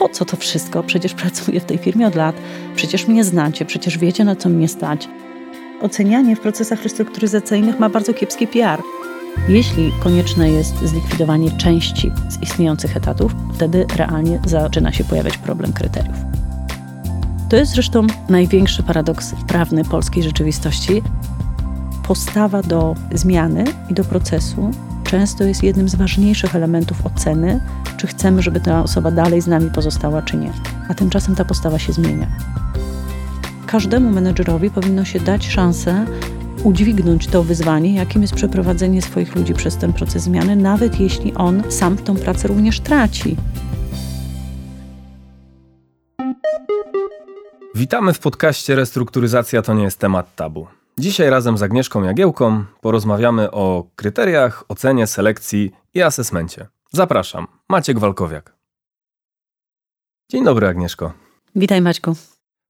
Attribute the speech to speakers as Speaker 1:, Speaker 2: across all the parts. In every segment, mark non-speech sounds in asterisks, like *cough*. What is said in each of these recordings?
Speaker 1: po co to wszystko? Przecież pracuję w tej firmie od lat, przecież mnie znacie, przecież wiecie na co mnie stać. Ocenianie w procesach restrukturyzacyjnych ma bardzo kiepski PR. Jeśli konieczne jest zlikwidowanie części z istniejących etatów, wtedy realnie zaczyna się pojawiać problem kryteriów. To jest zresztą największy paradoks prawny polskiej rzeczywistości. Postawa do zmiany i do procesu często jest jednym z ważniejszych elementów oceny, czy chcemy, żeby ta osoba dalej z nami pozostała, czy nie. A tymczasem ta postawa się zmienia. Każdemu menedżerowi powinno się dać szansę udźwignąć to wyzwanie, jakim jest przeprowadzenie swoich ludzi przez ten proces zmiany, nawet jeśli on sam tą pracę również traci.
Speaker 2: Witamy w podcaście Restrukturyzacja to nie jest temat tabu. Dzisiaj razem z Agnieszką Jagiełką porozmawiamy o kryteriach, ocenie, selekcji i asesmencie. Zapraszam, Maciek Walkowiak. Dzień dobry Agnieszko.
Speaker 1: Witaj Maćku.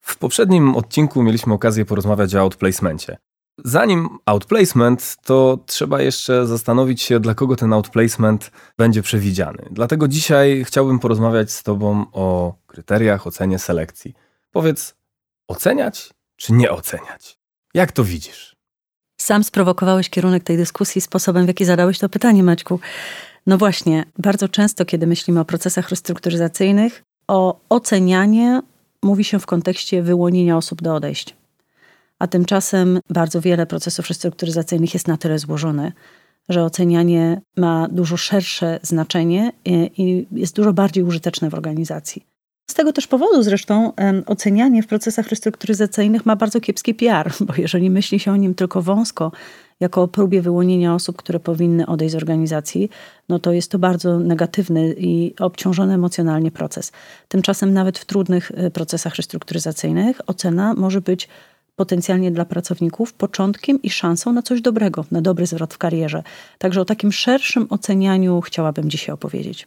Speaker 2: W poprzednim odcinku mieliśmy okazję porozmawiać o outplacemencie. Zanim outplacement, to trzeba jeszcze zastanowić się, dla kogo ten outplacement będzie przewidziany. Dlatego dzisiaj chciałbym porozmawiać z Tobą o kryteriach, ocenie, selekcji. Powiedz, oceniać czy nie oceniać? Jak to widzisz?
Speaker 1: Sam sprowokowałeś kierunek tej dyskusji sposobem, w jaki zadałeś to pytanie, Maćku. No właśnie, bardzo często, kiedy myślimy o procesach restrukturyzacyjnych, o ocenianie mówi się w kontekście wyłonienia osób do odejścia. A tymczasem bardzo wiele procesów restrukturyzacyjnych jest na tyle złożone, że ocenianie ma dużo szersze znaczenie i jest dużo bardziej użyteczne w organizacji. Z tego też powodu zresztą ocenianie w procesach restrukturyzacyjnych ma bardzo kiepski PR, bo jeżeli myśli się o nim tylko wąsko, jako o próbie wyłonienia osób, które powinny odejść z organizacji, no to jest to bardzo negatywny i obciążony emocjonalnie proces. Tymczasem nawet w trudnych e, procesach restrukturyzacyjnych ocena może być potencjalnie dla pracowników początkiem i szansą na coś dobrego, na dobry zwrot w karierze. Także o takim szerszym ocenianiu chciałabym dzisiaj opowiedzieć.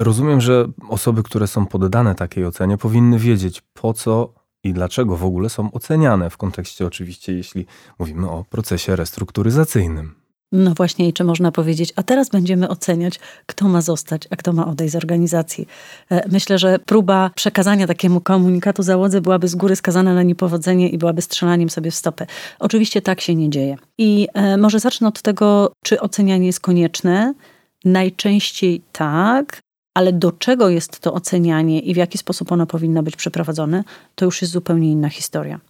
Speaker 2: Rozumiem, że osoby, które są poddane takiej ocenie, powinny wiedzieć, po co i dlaczego w ogóle są oceniane w kontekście oczywiście, jeśli mówimy o procesie restrukturyzacyjnym.
Speaker 1: No właśnie, i czy można powiedzieć, a teraz będziemy oceniać, kto ma zostać, a kto ma odejść z organizacji. E, myślę, że próba przekazania takiemu komunikatu załodze byłaby z góry skazana na niepowodzenie i byłaby strzelaniem sobie w stopę. Oczywiście tak się nie dzieje. I e, może zacznę od tego, czy ocenianie jest konieczne. Najczęściej tak, ale do czego jest to ocenianie i w jaki sposób ono powinno być przeprowadzone, to już jest zupełnie inna historia.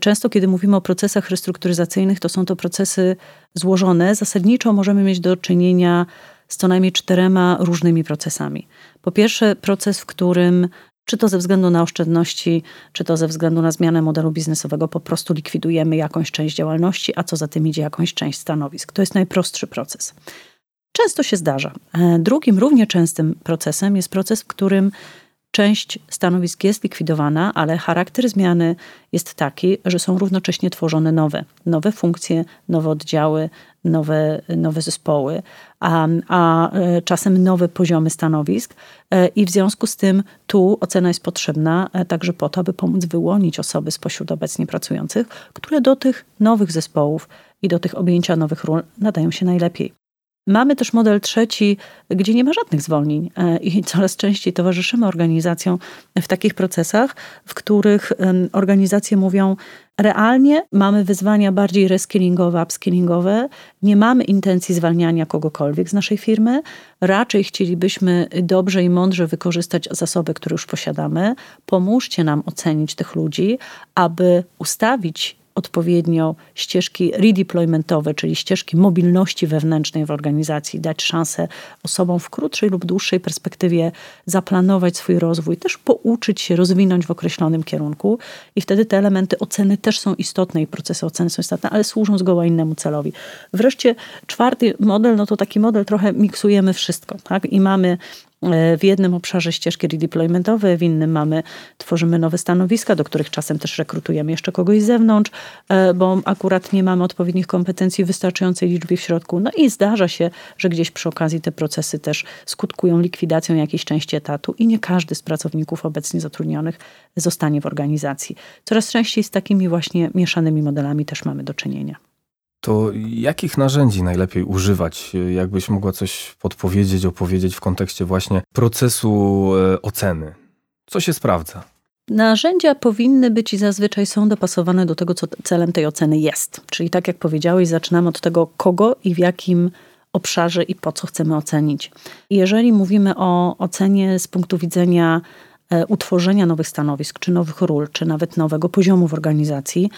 Speaker 1: Często, kiedy mówimy o procesach restrukturyzacyjnych, to są to procesy złożone. Zasadniczo możemy mieć do czynienia z co najmniej czterema różnymi procesami. Po pierwsze, proces, w którym czy to ze względu na oszczędności, czy to ze względu na zmianę modelu biznesowego, po prostu likwidujemy jakąś część działalności, a co za tym idzie jakąś część stanowisk. To jest najprostszy proces. Często się zdarza. E, drugim, równie częstym procesem jest proces, w którym część stanowisk jest likwidowana, ale charakter zmiany jest taki, że są równocześnie tworzone nowe, nowe funkcje, nowe oddziały, nowe, nowe zespoły, a, a e, czasem nowe poziomy stanowisk. E, I w związku z tym tu ocena jest potrzebna także po to, aby pomóc wyłonić osoby spośród obecnie pracujących, które do tych nowych zespołów i do tych objęcia nowych ról nadają się najlepiej. Mamy też model trzeci, gdzie nie ma żadnych zwolnień e, i coraz częściej towarzyszymy organizacjom w takich procesach, w których organizacje mówią, realnie mamy wyzwania bardziej reskillingowe, upskillingowe, nie mamy intencji zwalniania kogokolwiek z naszej firmy, raczej chcielibyśmy dobrze i mądrze wykorzystać zasoby, które już posiadamy. Pomóżcie nam ocenić tych ludzi, aby ustawić odpowiednio ścieżki redeploymentowe, czyli ścieżki mobilności wewnętrznej w organizacji, dać szansę osobom w krótszej lub dłuższej perspektywie zaplanować swój rozwój, też pouczyć się, rozwinąć w określonym kierunku i wtedy te elementy oceny też są istotne i procesy oceny są istotne, ale służą zgoła innemu celowi. Wreszcie czwarty model, no to taki model trochę miksujemy wszystko, tak? I mamy w jednym obszarze ścieżki redeploymentowe, w innym mamy, tworzymy nowe stanowiska, do których czasem też rekrutujemy jeszcze kogoś z zewnątrz, e, bo akurat nie mamy odpowiednich kompetencji w wystarczającej liczbie w środku. No i zdarza się, że gdzieś przy okazji te procesy też skutkują likwidacją jakiejś części etatu i nie każdy z pracowników obecnie zatrudnionych zostanie w organizacji. Coraz częściej z takimi właśnie mieszanymi modelami też mamy do czynienia.
Speaker 2: To jakich narzędzi najlepiej używać? Jakbyś mogła coś podpowiedzieć, opowiedzieć w kontekście właśnie procesu e, oceny? Co się sprawdza?
Speaker 1: Narzędzia powinny być i zazwyczaj są dopasowane do tego, co celem tej oceny jest. Czyli tak jak powiedziałeś, zaczynamy od tego, kogo i w jakim obszarze i po co chcemy ocenić. Jeżeli mówimy o ocenie z punktu widzenia utworzenia nowych stanowisk, czy nowych ról, czy nawet nowego poziomu w organizacji,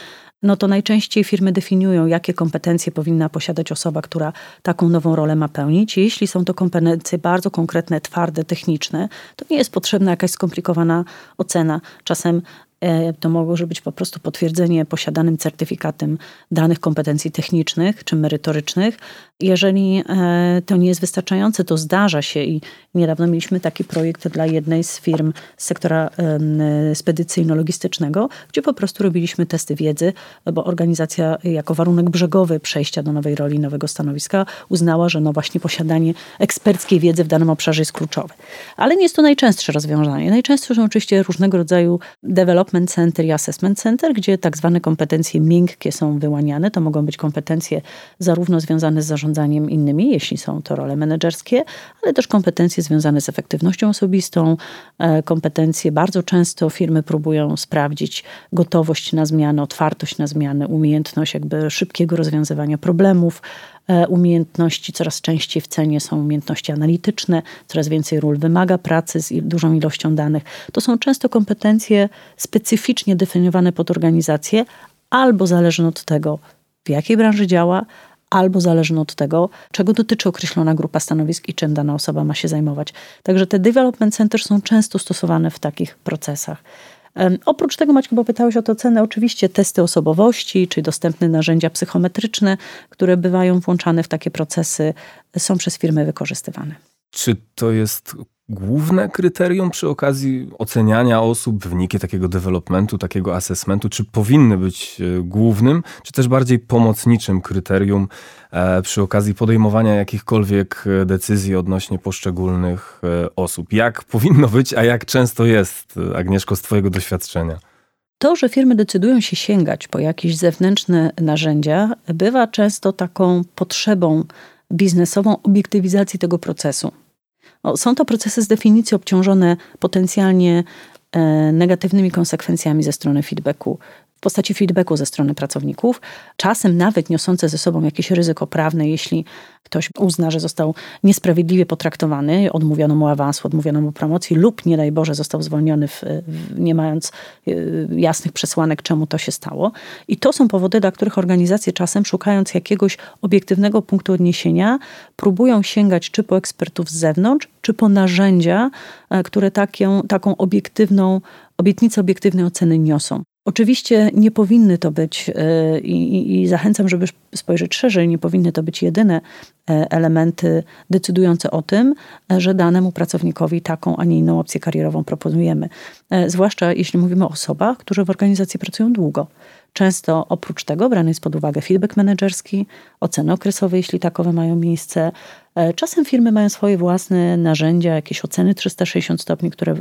Speaker 1: no to najczęściej firmy definiują, jakie kompetencje powinna posiadać osoba, która taką nową rolę ma pełnić. Jeśli są to kompetencje bardzo konkretne, twarde, techniczne, to nie jest potrzebna jakaś skomplikowana ocena. Czasem E, to może być po prostu potwierdzenie posiadanym certyfikatem danych kompetencji technicznych czy merytorycznych. Jeżeli e, to nie jest wystarczające, to zdarza się i niedawno mieliśmy taki projekt dla jednej z firm z sektora spedycyjno-logistycznego, gdzie po prostu robiliśmy testy wiedzy, bo organizacja jako warunek brzegowy przejścia do nowej roli, nowego stanowiska uznała, że no właśnie posiadanie eksperckiej wiedzy w danym obszarze jest kluczowe. Ale nie jest to najczęstsze rozwiązanie. Najczęstsze są oczywiście różnego rodzaju Development Center i Assessment Center, gdzie tak zwane kompetencje miękkie są wyłaniane. To mogą być kompetencje zarówno związane z zarządzaniem innymi, jeśli są to role menedżerskie, ale też kompetencje związane z efektywnością osobistą, e, kompetencje bardzo często firmy próbują sprawdzić gotowość na zmianę, otwartość na zmianę, umiejętność jakby szybkiego rozwiązywania problemów, E, umiejętności coraz częściej w cenie są umiejętności analityczne, coraz więcej ról wymaga pracy z dużą ilością danych. To są często kompetencje specyficznie definiowane pod organizację, albo zależne od tego, w jakiej branży działa, albo zależne od tego, czego dotyczy określona grupa stanowisk i czym dana osoba ma się zajmować. Także te development centers są często stosowane w takich procesach. Oprócz tego, Maćku, bo pytałeś o tę cenę, oczywiście testy osobowości, czy dostępne narzędzia psychometryczne, które bywają włączane w takie procesy, są przez firmy wykorzystywane.
Speaker 2: Czy to jest główne kryterium przy okazji oceniania osób, wyniki takiego developmentu, takiego assessmentu, czy powinny być e, głównym, czy też bardziej pomocniczym kryterium e, przy okazji podejmowania jakichkolwiek e, decyzji odnośnie poszczególnych osób? Jak *laughs* powinno być, a jak często jest, Agnieszko, z Twojego doświadczenia?
Speaker 1: To, że firmy decydują się sięgać po jakieś zewnętrzne narzędzia, bywa często taką potrzebą biznesową obiektywizacji tego procesu. Są to procesy z definicji obciążone potencjalnie e, negatywnymi konsekwencjami ze strony feedbacku w postaci feedbacku ze strony pracowników, czasem nawet niosące ze sobą jakieś ryzyko prawne, jeśli ktoś uzna, że został niesprawiedliwie potraktowany, odmówiono mu awansu, odmówiono mu promocji lub nie daj Boże został zwolniony, w, w, nie mając y, jasnych przesłanek, czemu to się stało. I to są powody, dla których organizacje czasem szukając jakiegoś obiektywnego punktu odniesienia, próbują sięgać czy po ekspertów z zewnątrz, czy po narzędzia, e, które taką, taką obiektywną, obietnicę obiektywnej oceny niosą. Oczywiście nie powinny to być, e, i, i, zachęcam, żeby spojrzeć szerzej, nie powinny to być jedyne e, elementy decydujące o tym, e, że danemu pracownikowi taką, a nie inną opcję karierową proponujemy. Zwłaszcza jeśli mówimy o osobach, które w organizacji pracują długo. Często oprócz tego brany jest pod uwagę feedback menedżerski, oceny okresowe, jeśli takowe mają miejsce. Czasem firmy mają swoje własne narzędzia, jakieś oceny 360 stopni, które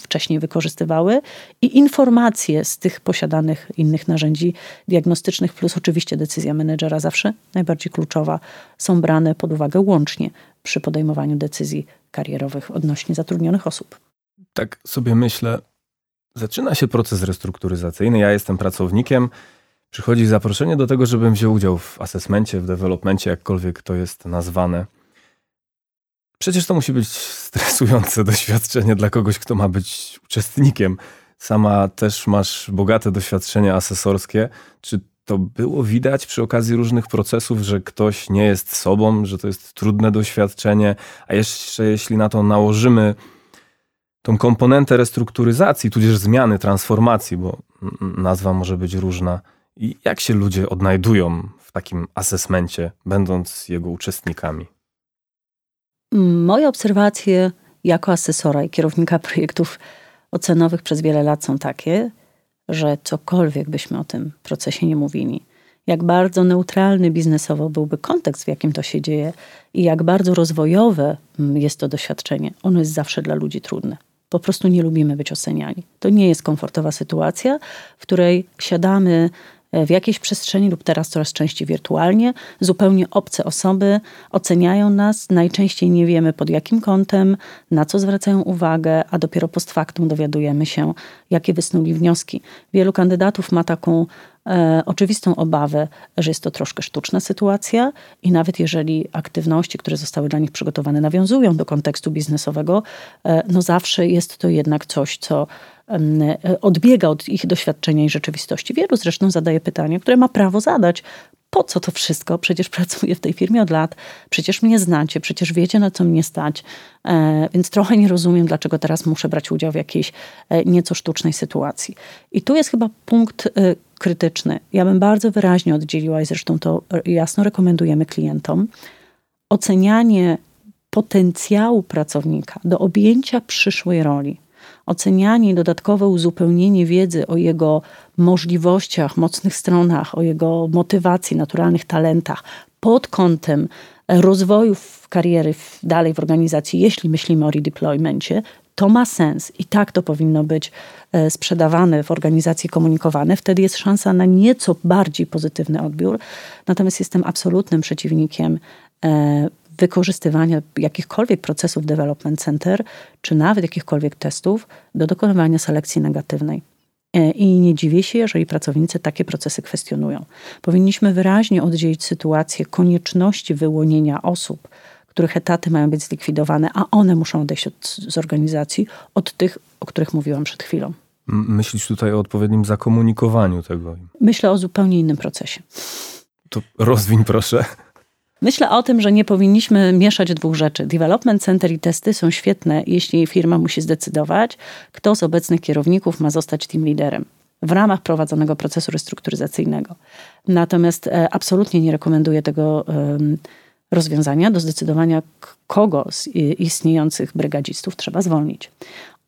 Speaker 1: wcześniej wykorzystywały i informacje z tych posiadanych innych narzędzi diagnostycznych, plus oczywiście decyzja menedżera zawsze najbardziej kluczowa, są brane pod uwagę łącznie przy podejmowaniu decyzji karierowych odnośnie zatrudnionych osób.
Speaker 2: Tak sobie myślę, zaczyna się proces restrukturyzacyjny. Ja jestem pracownikiem. Przychodzi zaproszenie do tego, żebym wziął udział w asesmencie, w developmencie, jakkolwiek to jest nazwane. Przecież to musi być stresujące *laughs* doświadczenie dla kogoś, kto ma być uczestnikiem. Sama też masz bogate doświadczenie asesorskie. Czy to było widać przy okazji różnych procesów, że ktoś nie jest sobą, że to jest trudne doświadczenie, a jeszcze jeśli na to nałożymy tą komponentę restrukturyzacji, tudzież zmiany, transformacji, bo nazwa może być różna. I jak się ludzie odnajdują w takim asesmencie, będąc jego uczestnikami?
Speaker 1: Moje obserwacje jako asesora i kierownika *laughs* projektów ocenowych przez wiele lat są takie, że cokolwiek byśmy o tym procesie nie mówili, jak bardzo neutralny biznesowo byłby kontekst, w jakim to się dzieje i jak bardzo rozwojowe mm, jest to doświadczenie, ono jest zawsze dla ludzi trudne. Po prostu nie lubimy być oceniani. To nie jest komfortowa sytuacja, w której siadamy w jakiejś przestrzeni lub teraz coraz częściej wirtualnie. Zupełnie obce osoby oceniają nas, najczęściej nie wiemy pod jakim kątem, na co zwracają uwagę, a dopiero post factum dowiadujemy się, jakie wysnuli wnioski. Wielu kandydatów ma taką e, oczywistą obawę, że jest to troszkę sztuczna sytuacja i nawet jeżeli aktywności, które zostały dla nich przygotowane, nawiązują do kontekstu biznesowego, e, no zawsze jest to jednak coś, co odbiega od ich doświadczenia i rzeczywistości. Wielu zresztą zadaje pytanie, które ma prawo zadać. Po co to wszystko? Przecież pracuję w tej firmie od lat, przecież mnie znacie, przecież wiecie, na co mnie stać, e, więc trochę nie rozumiem, dlaczego teraz muszę brać udział w jakiejś e, nieco sztucznej sytuacji. I tu jest chyba punkt e, krytyczny. Ja bym bardzo wyraźnie oddzieliła, i zresztą to jasno rekomendujemy klientom, ocenianie potencjału pracownika do objęcia przyszłej roli ocenianie dodatkowe uzupełnienie wiedzy o jego możliwościach, mocnych stronach, o jego motywacji, naturalnych talentach pod kątem rozwoju kariery dalej w organizacji, jeśli myślimy o redeploymencie, to ma sens i tak to powinno być e, sprzedawane w organizacji, komunikowane. Wtedy jest szansa na nieco bardziej pozytywny odbiór. Natomiast jestem absolutnym przeciwnikiem e, wykorzystywania jakichkolwiek procesów development center, czy nawet jakichkolwiek testów do dokonywania selekcji negatywnej. E, I nie dziwię się, jeżeli pracownicy takie procesy kwestionują. Powinniśmy wyraźnie oddzielić sytuację konieczności wyłonienia osób, których etaty mają być zlikwidowane, a one muszą odejść od, z organizacji, od tych, o których mówiłam przed chwilą.
Speaker 2: Myślisz tutaj o odpowiednim zakomunikowaniu tego?
Speaker 1: Myślę o zupełnie innym procesie.
Speaker 2: To rozwiń proszę.
Speaker 1: Myślę o tym, że nie powinniśmy mieszać dwóch rzeczy. Development Center i testy są świetne, jeśli firma musi zdecydować, kto z obecnych kierowników ma zostać team liderem w ramach prowadzonego procesu restrukturyzacyjnego. Natomiast e, absolutnie nie rekomenduję tego rozwiązania do zdecydowania, kogo z istniejących brygadzistów trzeba zwolnić.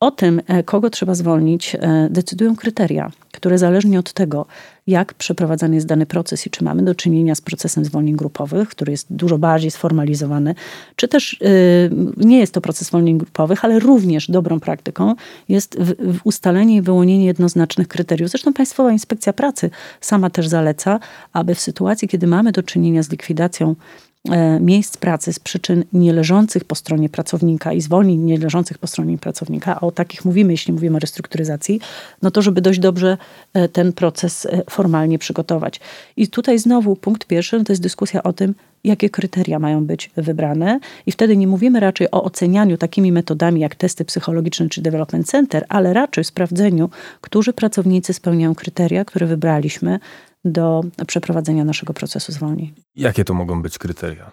Speaker 1: O tym, e, kogo trzeba zwolnić, e, decydują kryteria, które zależnie od tego, jak przeprowadzany jest dany proces i czy mamy do czynienia z procesem zwolnień grupowych, który jest dużo bardziej sformalizowany, czy też yy, nie jest to proces zwolnień grupowych, ale również dobrą praktyką jest w, w ustalenie i wyłonienie jednoznacznych kryteriów. Zresztą Państwowa Inspekcja Pracy sama też zaleca, aby w sytuacji, kiedy mamy do czynienia z likwidacją miejsc pracy z przyczyn nieleżących po stronie pracownika i zwolnień nieleżących po stronie pracownika, a o takich mówimy, jeśli mówimy o restrukturyzacji, no to żeby dość dobrze e, ten proces e, formalnie przygotować. I tutaj znowu punkt pierwszy no to jest dyskusja o tym, jakie kryteria mają być wybrane. I wtedy nie mówimy raczej o ocenianiu takimi metodami jak testy psychologiczne czy development center, ale raczej sprawdzeniu, którzy pracownicy spełniają kryteria, które wybraliśmy do przeprowadzenia naszego procesu zwolnień.
Speaker 2: Jakie to mogą być kryteria?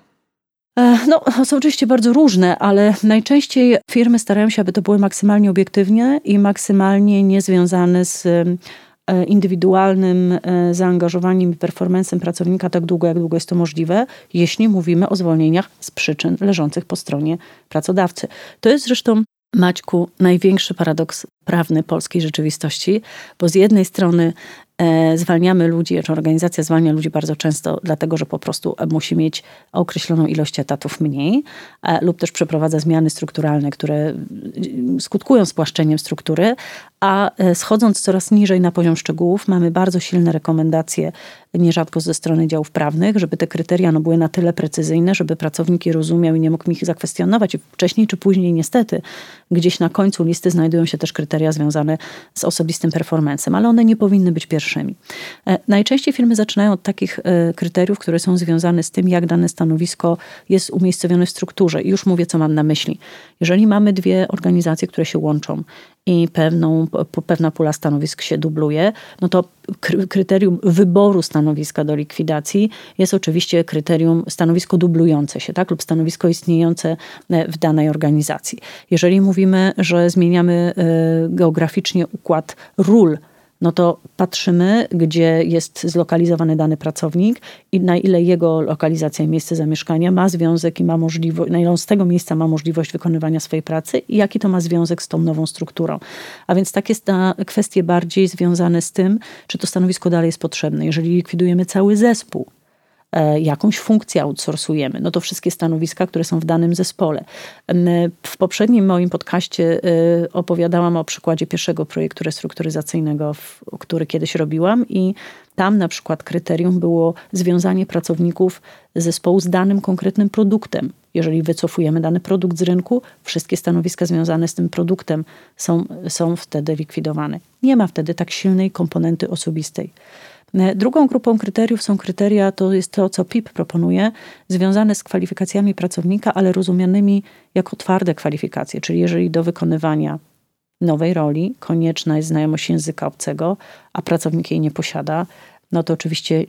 Speaker 1: E, no, są oczywiście bardzo różne, ale najczęściej firmy starają się, aby to były maksymalnie obiektywnie i maksymalnie niezwiązane z e, indywidualnym e, zaangażowaniem i performancem pracownika tak długo, jak długo jest to możliwe, jeśli mówimy o zwolnieniach z przyczyn leżących po stronie pracodawcy. To jest zresztą Maćku, największy paradoks prawny polskiej rzeczywistości, bo z jednej strony zwalniamy ludzi, czy organizacja zwalnia ludzi bardzo często, dlatego że po prostu musi mieć określoną ilość etatów mniej, e, lub też przeprowadza zmiany strukturalne, które skutkują spłaszczeniem struktury, a e, schodząc coraz niżej na poziom szczegółów, mamy bardzo silne rekomendacje, nierzadko ze strony działów prawnych, żeby te kryteria no, były na tyle precyzyjne, żeby pracownik je rozumiał i nie mógł ich zakwestionować. I wcześniej czy później, niestety, gdzieś na końcu listy znajdują się też kryteria związane z osobistym performancem, ale one nie powinny być pierwszymi. E, najczęściej firmy zaczynają od takich e, kryteriów, które są związane z tym, jak dane stanowisko jest umiejscowione w strukturze. I już mówię, co mam na myśli. Jeżeli mamy dwie organizacje, które się łączą i pewną, pewna pula stanowisk się dubluje, no to kryterium wyboru stanowiska do likwidacji jest oczywiście kryterium stanowisko dublujące się, tak, lub stanowisko istniejące e, w danej organizacji. Jeżeli mówimy, że zmieniamy e, geograficznie układ ról no to patrzymy, gdzie jest zlokalizowany dany pracownik i na ile jego lokalizacja i miejsce zamieszkania ma związek i ma możliwość, na ile on z tego miejsca ma możliwość wykonywania swojej pracy i jaki to ma związek z tą nową strukturą. A więc tak jest na kwestie bardziej związane z tym, czy to stanowisko dalej jest potrzebne. Jeżeli likwidujemy cały zespół, jakąś funkcję outsourcujemy. No to wszystkie stanowiska, które są w danym zespole. W poprzednim moim podcaście e, opowiadałam o przykładzie pierwszego projektu restrukturyzacyjnego, który kiedyś robiłam i tam na przykład kryterium było związanie pracowników zespołu z danym konkretnym produktem. Jeżeli wycofujemy dany produkt z rynku, wszystkie stanowiska związane z tym produktem są, są wtedy likwidowane. Nie ma wtedy tak silnej komponenty osobistej. E, drugą grupą kryteriów są kryteria, to jest to, co PIP proponuje, związane z kwalifikacjami pracownika, ale rozumianymi jako twarde kwalifikacje, czyli jeżeli do wykonywania nowej roli konieczna jest znajomość języka obcego, a pracownik jej nie posiada, no to oczywiście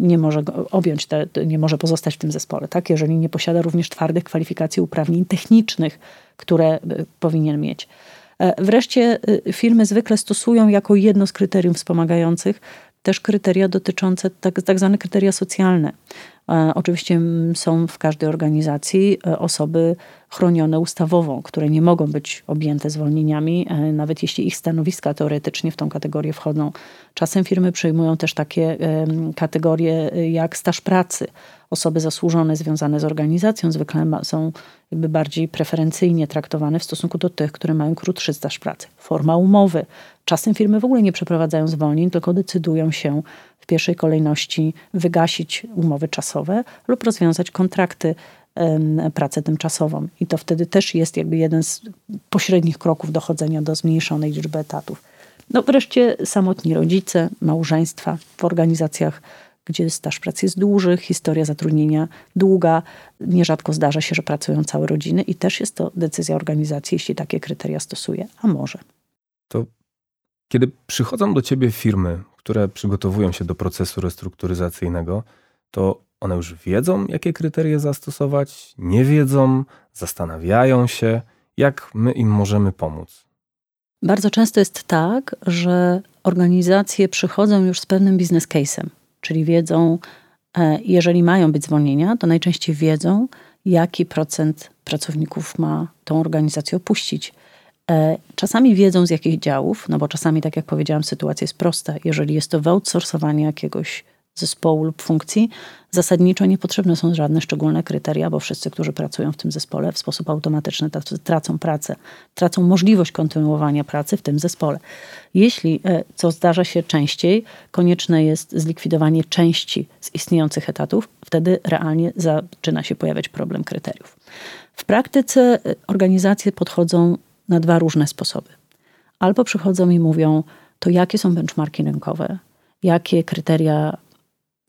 Speaker 1: nie może objąć, te, nie może pozostać w tym zespole, tak? jeżeli nie posiada również twardych kwalifikacji uprawnień technicznych, które e, powinien mieć. E, wreszcie firmy zwykle stosują jako jedno z kryterium wspomagających też kryteria dotyczące, tak, tak zwane kryteria socjalne. E, oczywiście są w każdej organizacji e, osoby chronione ustawowo, które nie mogą być objęte zwolnieniami, e, nawet jeśli ich stanowiska teoretycznie w tą kategorię wchodzą. Czasem firmy przyjmują też takie kategorie jak staż pracy. Osoby zasłużone związane z organizacją zwykle są jakby bardziej preferencyjnie traktowane w stosunku do tych, które mają krótszy staż pracy. Forma umowy. Czasem firmy w ogóle nie przeprowadzają zwolnień, tylko decydują się w pierwszej kolejności wygasić umowy czasowe lub rozwiązać kontrakty pracę tymczasową. I to wtedy też jest jakby jeden z pośrednich kroków dochodzenia do zmniejszonej liczby etatów. No wreszcie samotni rodzice, małżeństwa w organizacjach, gdzie staż pracy jest dłuży, historia zatrudnienia długa. Nierzadko zdarza się, że pracują całe rodziny i też jest to decyzja organizacji, jeśli takie kryteria stosuje, a może.
Speaker 2: To kiedy przychodzą do ciebie firmy, które przygotowują się do procesu restrukturyzacyjnego, to one już wiedzą, jakie kryteria zastosować, nie wiedzą, zastanawiają się, jak my im możemy pomóc.
Speaker 1: Bardzo często jest tak, że organizacje przychodzą już z pewnym biznes case'em, czyli wiedzą, e, jeżeli mają być zwolnienia, to najczęściej wiedzą, jaki procent pracowników ma tą organizację opuścić. E, czasami wiedzą z jakich działów, no bo czasami, tak jak powiedziałam, sytuacja jest prosta. Jeżeli jest to wyoutsourcowanie jakiegoś zespołu lub funkcji, zasadniczo niepotrzebne są żadne szczególne kryteria, bo wszyscy, którzy pracują w tym zespole w sposób automatyczny tracą pracę, tracą możliwość kontynuowania pracy w tym zespole. Jeśli, e, co zdarza się częściej, konieczne jest zlikwidowanie części z istniejących etatów, wtedy realnie zaczyna się pojawiać problem kryteriów. W praktyce e, organizacje podchodzą na dwa różne sposoby. Albo przychodzą i mówią, to jakie są benchmarki rynkowe, jakie kryteria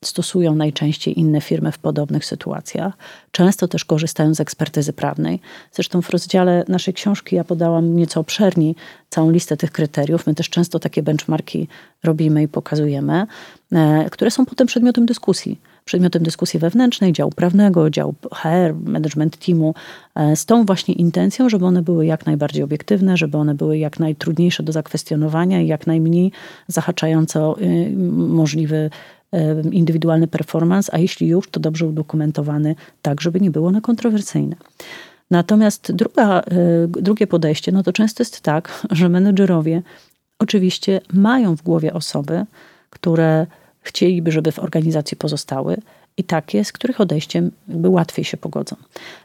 Speaker 1: stosują najczęściej inne firmy w podobnych sytuacjach. Często też korzystają z ekspertyzy prawnej. Zresztą w rozdziale naszej książki ja podałam nieco obszerniej całą listę tych kryteriów. My też często takie benchmarki robimy i pokazujemy, e, które są potem przedmiotem dyskusji przedmiotem dyskusji wewnętrznej, działu prawnego, działu HR, management teamu, e, z tą właśnie intencją, żeby one były jak najbardziej obiektywne, żeby one były jak najtrudniejsze do zakwestionowania i jak najmniej zahaczające o y, możliwy e, indywidualny performance, a jeśli już, to dobrze udokumentowany, tak, żeby nie było one kontrowersyjne. Natomiast druga, e, drugie podejście, no to często jest tak, że menedżerowie oczywiście mają w głowie osoby, które chcieliby, żeby w organizacji pozostały i takie, z których odejściem jakby łatwiej się pogodzą.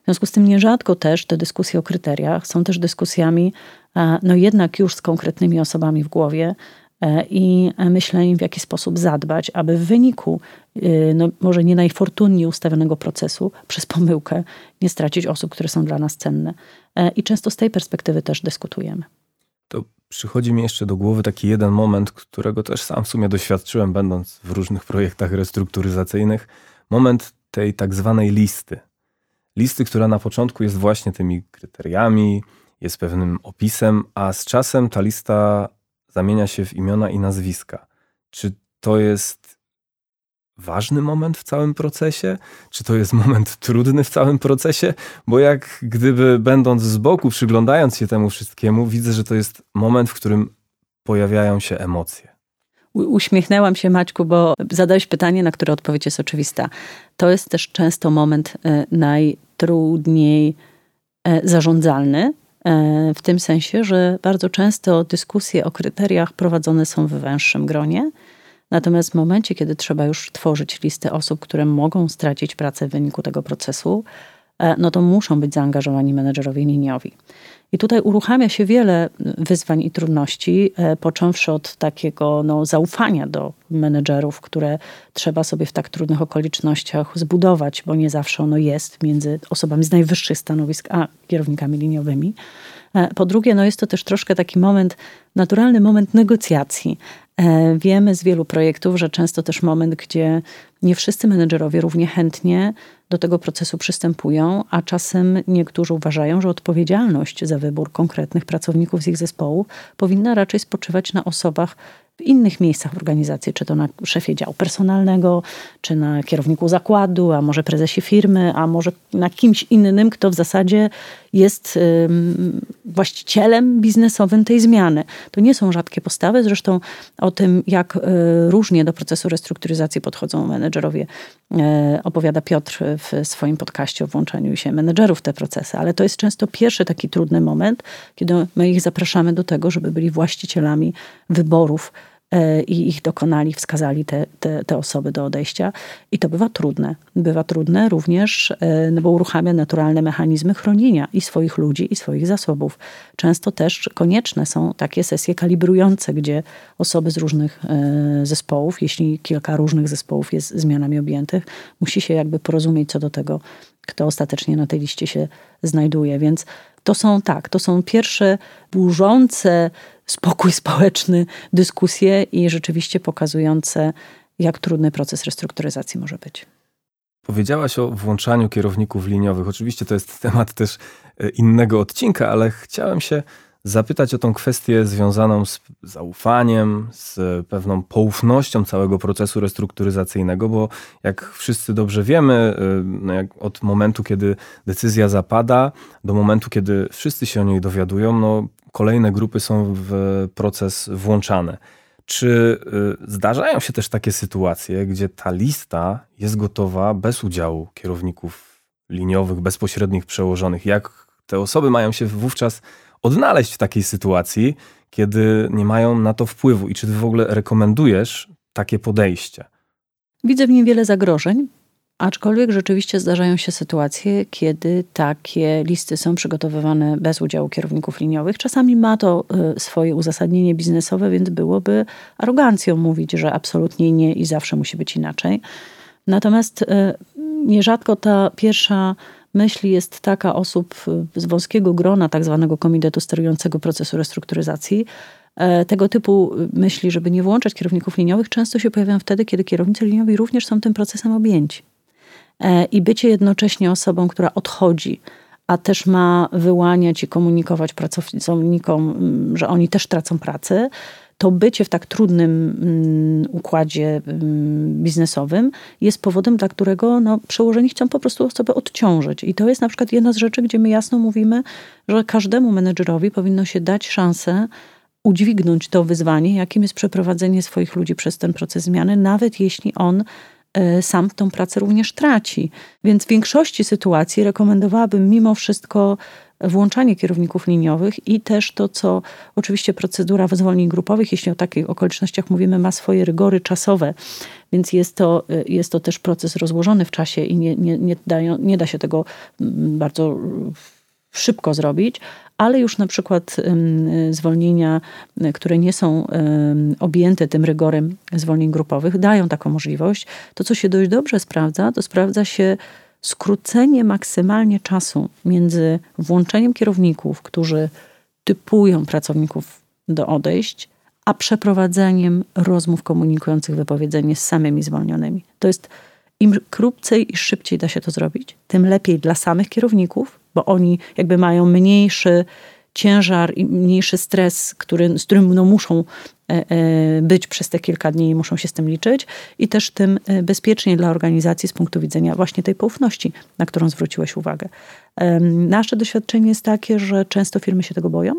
Speaker 1: W związku z tym nierzadko też te dyskusje o kryteriach są też dyskusjami, e, no jednak już z konkretnymi osobami w głowie e, i myśleniem, w jaki sposób zadbać, aby w wyniku, e, no może nie najfortunniej ustawionego procesu, przez pomyłkę nie stracić osób, które są dla nas cenne. I często z tej perspektywy też dyskutujemy.
Speaker 2: To przychodzi mi jeszcze do głowy taki jeden moment, którego też sam w sumie doświadczyłem, będąc w różnych projektach restrukturyzacyjnych. Moment tej tak zwanej listy. Listy, która na początku jest właśnie tymi kryteriami, jest pewnym opisem, a z czasem ta lista zamienia się w imiona i nazwiska. Czy to jest ważny moment w całym procesie? Czy to jest moment trudny w całym procesie? Bo jak gdyby będąc z boku, przyglądając się temu wszystkiemu, widzę, że to jest moment, w którym pojawiają się emocje.
Speaker 1: Uśmiechnęłam się, Maćku, bo zadałeś pytanie, na które odpowiedź jest oczywista. To jest też często moment e, najtrudniej e, zarządzalny, e, w tym sensie, że bardzo często dyskusje o kryteriach prowadzone są w węższym gronie Natomiast w momencie, kiedy trzeba już tworzyć listę osób, które mogą stracić pracę w wyniku tego procesu, no to muszą być zaangażowani menedżerowie liniowi. I tutaj uruchamia się wiele wyzwań i trudności, e, począwszy od takiego no, zaufania do menedżerów, które trzeba sobie w tak trudnych okolicznościach zbudować, bo nie zawsze ono jest między osobami z najwyższych stanowisk a kierownikami liniowymi. E, po drugie, no jest to też troszkę taki moment, naturalny moment negocjacji. E, wiemy z wielu projektów, że często też moment, gdzie nie wszyscy menedżerowie równie chętnie do tego procesu przystępują, a czasem niektórzy uważają, że odpowiedzialność za wybór konkretnych pracowników z ich zespołu powinna raczej spoczywać na osobach w innych miejscach organizacji, czy to na szefie działu personalnego, czy na kierowniku zakładu, a może prezesie firmy, a może na kimś innym, kto w zasadzie jest właścicielem biznesowym tej zmiany. To nie są rzadkie postawy, zresztą o tym, jak y, różnie do procesu restrukturyzacji podchodzą menedżerowie, y, opowiada Piotr w swoim podcaście o włączaniu się menedżerów w te procesy, ale to jest często pierwszy taki trudny moment, kiedy my ich zapraszamy do tego, żeby byli właścicielami wyborów E, i ich dokonali, wskazali te, te, te, osoby do odejścia. I to bywa trudne. Bywa trudne również, e, no bo uruchamia naturalne mechanizmy chronienia i swoich ludzi, i swoich zasobów. Często też konieczne są takie sesje kalibrujące, gdzie osoby z różnych e, zespołów, jeśli kilka różnych zespołów jest zmianami objętych, musi się jakby porozumieć co do tego, kto ostatecznie na tej liście się znajduje. Więc to są tak, to są pierwsze burzące spokój społeczny dyskusje i rzeczywiście pokazujące, jak trudny proces restrukturyzacji może być.
Speaker 2: Powiedziałaś o włączaniu kierowników liniowych. Oczywiście to jest temat też e, innego odcinka, ale chciałem się zapytać o tą kwestię związaną z zaufaniem, z pewną poufnością całego procesu restrukturyzacyjnego, bo jak wszyscy dobrze wiemy, y, no od momentu, kiedy decyzja zapada, do momentu, kiedy wszyscy się o niej dowiadują, no kolejne grupy są w proces włączane. Czy y, zdarzają się też takie sytuacje, gdzie ta lista jest gotowa bez udziału kierowników liniowych, bezpośrednich przełożonych? Jak te osoby mają się wówczas odnaleźć w takiej sytuacji, kiedy nie mają na to wpływu i czy ty w ogóle rekomendujesz takie podejście?
Speaker 1: Widzę w nim wiele zagrożeń, aczkolwiek rzeczywiście zdarzają się sytuacje, kiedy takie listy są przygotowywane bez udziału kierowników liniowych. Czasami ma to y, swoje uzasadnienie biznesowe, więc byłoby arogancją mówić, że absolutnie nie i zawsze musi być inaczej. Natomiast y, nierzadko ta pierwsza myśli jest taka osób z wąskiego grona tak zwanego komitetu sterującego procesu restrukturyzacji. E, tego typu myśli, żeby nie włączać kierowników liniowych, często się pojawiają wtedy, kiedy kierownicy liniowi również są tym procesem objęci. E, I bycie jednocześnie osobą, która odchodzi, a też ma wyłaniać i komunikować pracownikom, że oni też tracą pracę, to bycie w tak trudnym mm, układzie mm, biznesowym jest powodem, dla którego no, przełożeni chcą po prostu osobę odciążyć. I to jest na przykład jedna z rzeczy, gdzie my jasno mówimy, że każdemu menedżerowi powinno się dać szansę udźwignąć to wyzwanie, jakim jest przeprowadzenie swoich ludzi przez ten proces zmiany, nawet jeśli on sam tą pracę również traci. Więc w większości sytuacji rekomendowałabym mimo wszystko włączanie kierowników liniowych i też to, co oczywiście procedura zwolnień grupowych, jeśli o takich okolicznościach mówimy, ma swoje rygory czasowe, więc jest to, jest to też proces rozłożony w czasie i nie, nie, nie, nie da się tego mm, bardzo szybko zrobić, ale już na przykład zwolnienia, które nie są objęte tym rygorem zwolnień grupowych, dają taką możliwość. To, co się dość dobrze sprawdza, to sprawdza się skrócenie maksymalnie czasu między włączeniem kierowników, którzy typują pracowników do odejść, a przeprowadzeniem rozmów komunikujących wypowiedzenie z samymi zwolnionymi. To jest im krócej i szybciej da się to zrobić, tym lepiej dla samych kierowników, bo oni jakby mają mniejszy ciężar i mniejszy stres, który, z którym no, muszą e, e, być przez te kilka dni i muszą się z tym liczyć i też tym e, bezpiecznie dla organizacji z punktu widzenia właśnie tej poufności, na którą zwróciłeś uwagę. Nasze doświadczenie jest takie, że często firmy się tego boją,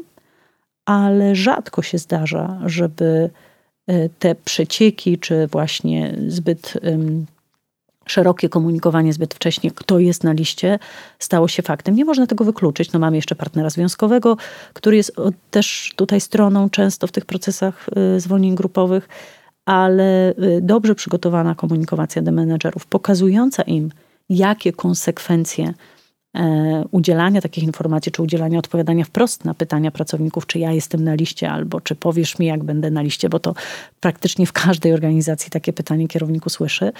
Speaker 1: ale rzadko się zdarza, żeby te przecieki, czy właśnie zbyt szerokie komunikowanie zbyt wcześnie, kto jest na liście, stało się faktem. Nie można tego wykluczyć. No mamy jeszcze partnera związkowego, który jest też tutaj stroną często w tych procesach y, zwolnień grupowych, ale y, dobrze przygotowana komunikacja do menedżerów, pokazująca im, jakie konsekwencje e, udzielania takich informacji, czy udzielania odpowiadania wprost na pytania pracowników, czy ja jestem na liście, albo czy powiesz mi, jak będę na liście, bo to praktycznie w każdej organizacji takie pytanie kierowniku słyszy.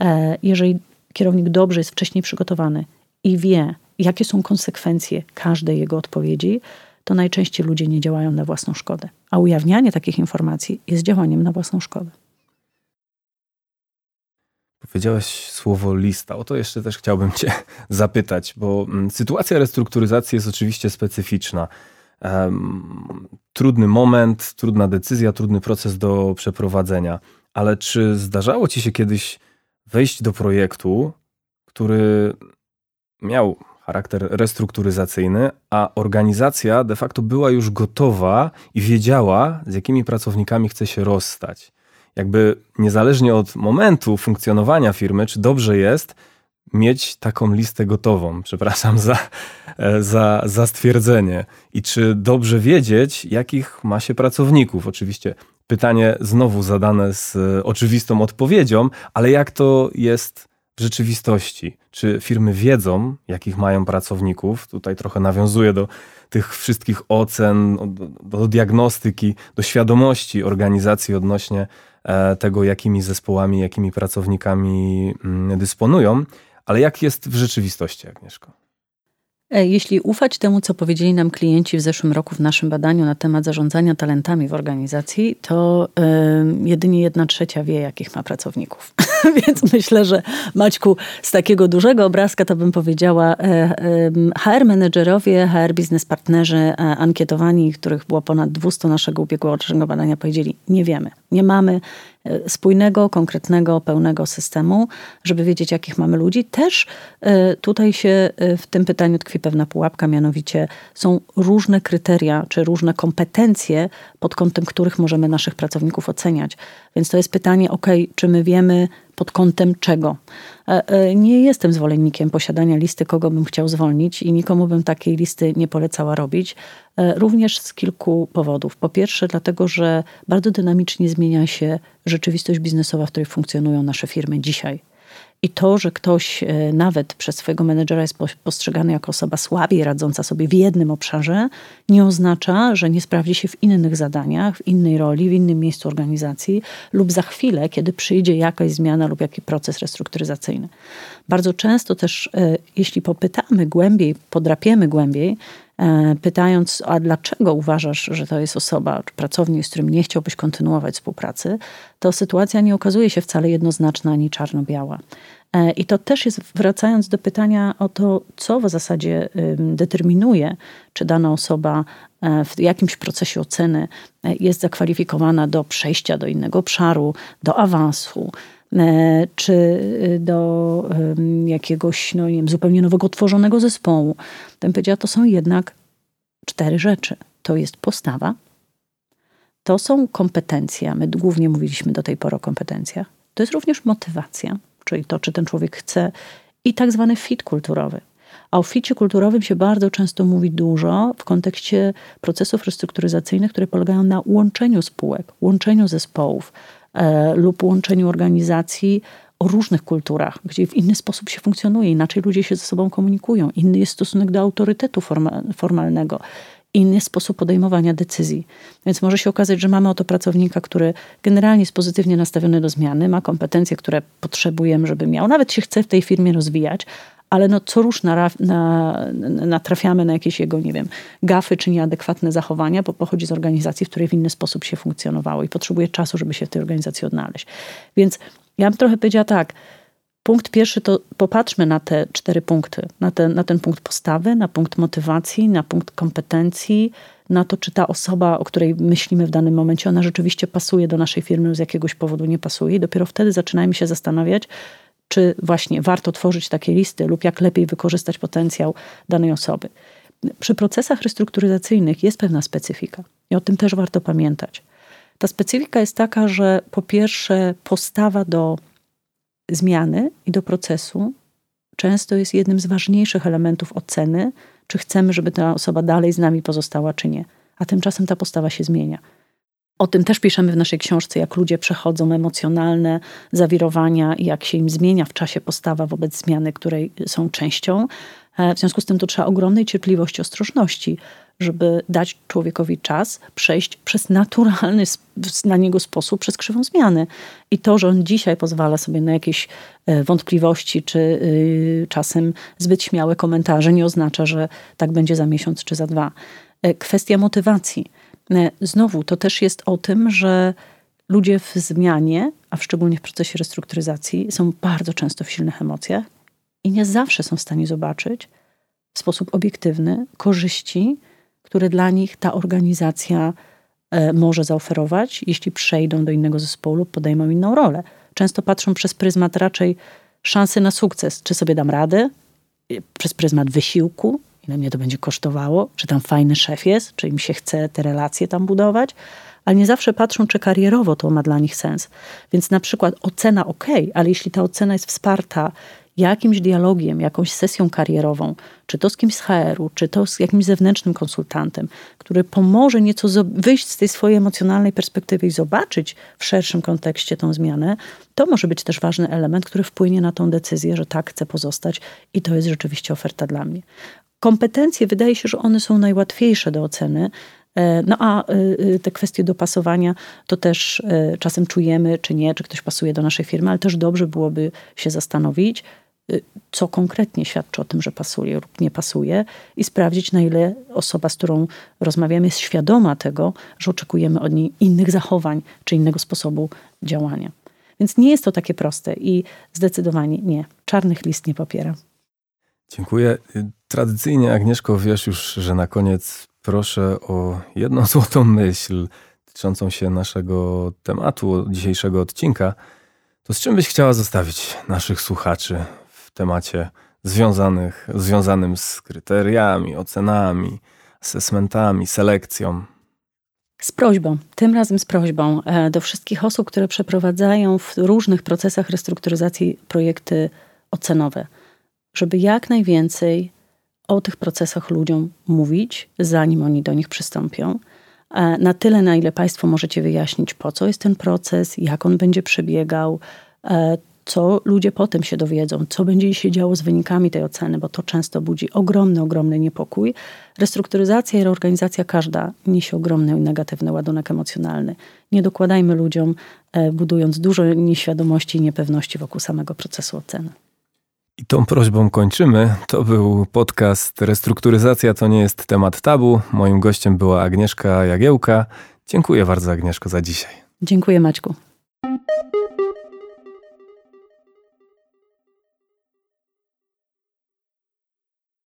Speaker 1: E, jeżeli kierownik dobrze jest wcześniej przygotowany i wie, jakie są konsekwencje każdej jego odpowiedzi, to najczęściej ludzie nie działają na własną szkodę. A ujawnianie takich informacji jest działaniem na własną szkodę.
Speaker 2: Powiedziałaś słowo lista. O to jeszcze też chciałbym Cię *laughs* zapytać, bo mm, sytuacja restrukturyzacji jest oczywiście specyficzna. trudny moment, trudna decyzja, trudny proces do przeprowadzenia. Ale czy zdarzało Ci się kiedyś wejść do projektu, który miał charakter restrukturyzacyjny, a organizacja de facto była już gotowa i wiedziała, z jakimi pracownikami chce się rozstać. Jakby niezależnie od momentu funkcjonowania firmy, czy dobrze jest mieć taką listę gotową, *laughs* przepraszam za, za, za stwierdzenie, i czy dobrze wiedzieć, jakich ma się pracowników. Oczywiście pytanie znowu zadane z oczywistą odpowiedzią, ale jak to jest w rzeczywistości? Czy firmy wiedzą, jakich mają pracowników? Tutaj trochę nawiązuję do tych wszystkich ocen, do, do diagnostyki, do świadomości organizacji odnośnie e, tego, jakimi zespołami, jakimi pracownikami mm, dysponują. Ale jak jest w rzeczywistości, Agnieszko?
Speaker 1: E, jeśli ufać temu, co powiedzieli nam klienci w zeszłym roku w naszym badaniu na temat zarządzania talentami w organizacji, to y, jedynie jedna trzecia wie, jakich ma pracowników. *laughs* *laughs* Więc myślę, że Maćku, z takiego dużego obrazka to bym powiedziała, y, y, HR menedżerowie, HR biznes partnerzy ankietowani, których było ponad 200 naszego ubiegłorocznego badania, powiedzieli, nie wiemy, nie mamy E, spójnego, konkretnego, pełnego systemu, żeby wiedzieć, jakich mamy ludzi. Też e, tutaj się e, w tym pytaniu tkwi pewna pułapka, mianowicie są różne kryteria czy różne kompetencje, pod kątem których możemy naszych pracowników oceniać. Więc to jest pytanie, ok, czy my wiemy, pod kątem czego. E, e, nie jestem zwolennikiem posiadania listy, kogo bym chciał zwolnić i nikomu bym takiej listy nie polecała robić. E, również z kilku powodów. Po pierwsze, dlatego, że bardzo dynamicznie zmienia się rzeczywistość biznesowa, w której funkcjonują nasze firmy dzisiaj. I to, że ktoś e, nawet przez swojego menedżera jest postrzegany jako osoba słabiej radząca sobie w jednym obszarze, nie oznacza, że nie sprawdzi się w innych zadaniach, w innej roli, w innym miejscu organizacji lub za chwilę, kiedy przyjdzie jakaś zmiana lub jakiś proces restrukturyzacyjny. Bardzo często też, e, jeśli popytamy głębiej, podrapiemy głębiej, pytając, a dlaczego uważasz, że to jest osoba, czy pracownik, z którym nie chciałbyś kontynuować współpracy, to sytuacja nie okazuje się wcale jednoznaczna ani czarno-biała. E, I to też jest, wracając do pytania o to, co w zasadzie determinuje, czy dana osoba e, w jakimś procesie oceny e, jest zakwalifikowana do przejścia do innego obszaru, do awansu, czy do jakiegoś no, nie wiem, zupełnie nowego tworzonego zespołu. Bym powiedziała, to są jednak cztery rzeczy. To jest postawa, to są kompetencje, my głównie mówiliśmy do tej pory o kompetencjach. To jest również motywacja, czyli to, czy ten człowiek chce, i tak zwany fit kulturowy. A o ficie kulturowym się bardzo często mówi dużo w kontekście procesów restrukturyzacyjnych, które polegają na łączeniu spółek, łączeniu zespołów e, lub łączeniu organizacji o różnych kulturach, gdzie w inny sposób się funkcjonuje, inaczej ludzie się ze sobą komunikują, inny jest stosunek do autorytetu formalnego. Inny sposób podejmowania decyzji. Więc może się okazać, że mamy oto pracownika, który generalnie jest pozytywnie nastawiony do zmiany, ma kompetencje, które potrzebujemy, żeby miał, nawet się chce w tej firmie rozwijać, ale no co rusz na, na, natrafiamy na jakieś jego, nie wiem, gafy czy nieadekwatne zachowania, bo pochodzi z organizacji, w której w inny sposób się funkcjonowało i potrzebuje czasu, żeby się w tej organizacji odnaleźć. Więc ja bym trochę powiedziała tak, Punkt pierwszy to popatrzmy na te cztery punkty. Na ten, na ten punkt postawy, na punkt motywacji, na punkt kompetencji, na to, czy ta osoba, o której myślimy w danym momencie, ona rzeczywiście pasuje do naszej firmy, z jakiegoś powodu nie pasuje. I dopiero wtedy zaczynajmy się zastanawiać, czy właśnie warto tworzyć takie listy lub jak lepiej wykorzystać potencjał danej osoby. Przy procesach restrukturyzacyjnych jest pewna specyfika i o tym też warto pamiętać. Ta specyfika jest taka, że po pierwsze postawa do zmiany i do procesu często jest jednym z ważniejszych elementów oceny, czy chcemy, żeby ta osoba dalej z nami pozostała, czy nie. A tymczasem ta postawa się zmienia. O tym też piszemy w naszej książce, jak ludzie przechodzą emocjonalne zawirowania i jak się im zmienia w czasie postawa wobec zmiany, której są częścią. E, w związku z tym to trzeba ogromnej cierpliwości, ostrożności, żeby dać człowiekowi czas przejść przez naturalny na niego sposób, przez krzywą zmiany. I to, że on dzisiaj pozwala sobie na jakieś e, wątpliwości, czy y, czasem zbyt śmiałe komentarze, nie oznacza, że tak będzie za miesiąc czy za dwa. E, kwestia motywacji. Znowu, to też jest o tym, że ludzie w zmianie, a szczególnie w procesie restrukturyzacji, są bardzo często w silnych emocjach i nie zawsze są w stanie zobaczyć w sposób obiektywny korzyści, które dla nich ta organizacja e, może zaoferować, jeśli przejdą do innego zespołu lub podejmą inną rolę. Często patrzą przez pryzmat raczej szansy na sukces, czy sobie dam radę, przez pryzmat wysiłku, ile mnie to będzie kosztowało, czy tam fajny szef jest, czy im się chce te relacje tam budować, ale nie zawsze patrzą, czy karierowo to ma dla nich sens. Więc na przykład ocena ok, ale jeśli ta ocena jest wsparta jakimś dialogiem, jakąś sesją karierową, czy to z kimś z HR-u, czy to z jakimś zewnętrznym konsultantem, który pomoże nieco wyjść z tej swojej emocjonalnej perspektywy i zobaczyć w szerszym kontekście tą zmianę, to może być też ważny element, który wpłynie na tą decyzję, że tak chcę pozostać i to jest rzeczywiście oferta dla mnie. Kompetencje wydaje się, że one są najłatwiejsze do oceny, e, no a e, e, te kwestie dopasowania to też czasem czujemy, czy nie, czy ktoś pasuje do naszej firmy, ale też dobrze byłoby się zastanowić, co konkretnie świadczy o tym, że pasuje lub nie pasuje, i sprawdzić, na ile osoba, z którą rozmawiamy, jest świadoma tego, że oczekujemy od niej innych zachowań czy innego sposobu działania. Więc nie jest to takie proste i zdecydowanie nie. Czarnych list nie popiera.
Speaker 2: Dziękuję. Tradycyjnie, Agnieszko, wiesz już, że na koniec proszę o jedną *laughs* złotą myśl dotyczącą się naszego tematu dzisiejszego odcinka. To z czym byś chciała zostawić naszych słuchaczy temacie związanych, związanym z kryteriami, ocenami, assessmentami, selekcją.
Speaker 1: Z prośbą, tym razem z prośbą e, do wszystkich osób, które przeprowadzają w różnych procesach restrukturyzacji projekty ocenowe, żeby jak najwięcej o tych procesach ludziom mówić, zanim oni do nich przystąpią. E, na tyle, na ile Państwo możecie wyjaśnić, po co jest ten proces, jak on będzie przebiegał, e, co ludzie potem się dowiedzą, co będzie się działo z wynikami tej oceny, bo to często budzi ogromny, ogromny niepokój. Restrukturyzacja i reorganizacja każda niesie ogromny negatywny ładunek emocjonalny. Nie dokładajmy ludziom, e, budując dużo nieświadomości i niepewności wokół samego procesu oceny.
Speaker 2: I tą prośbą kończymy. To był podcast Restrukturyzacja to nie jest temat tabu. Moim gościem była Agnieszka Jagiełka. Dziękuję bardzo Agnieszko za dzisiaj.
Speaker 1: Dziękuję Maćku.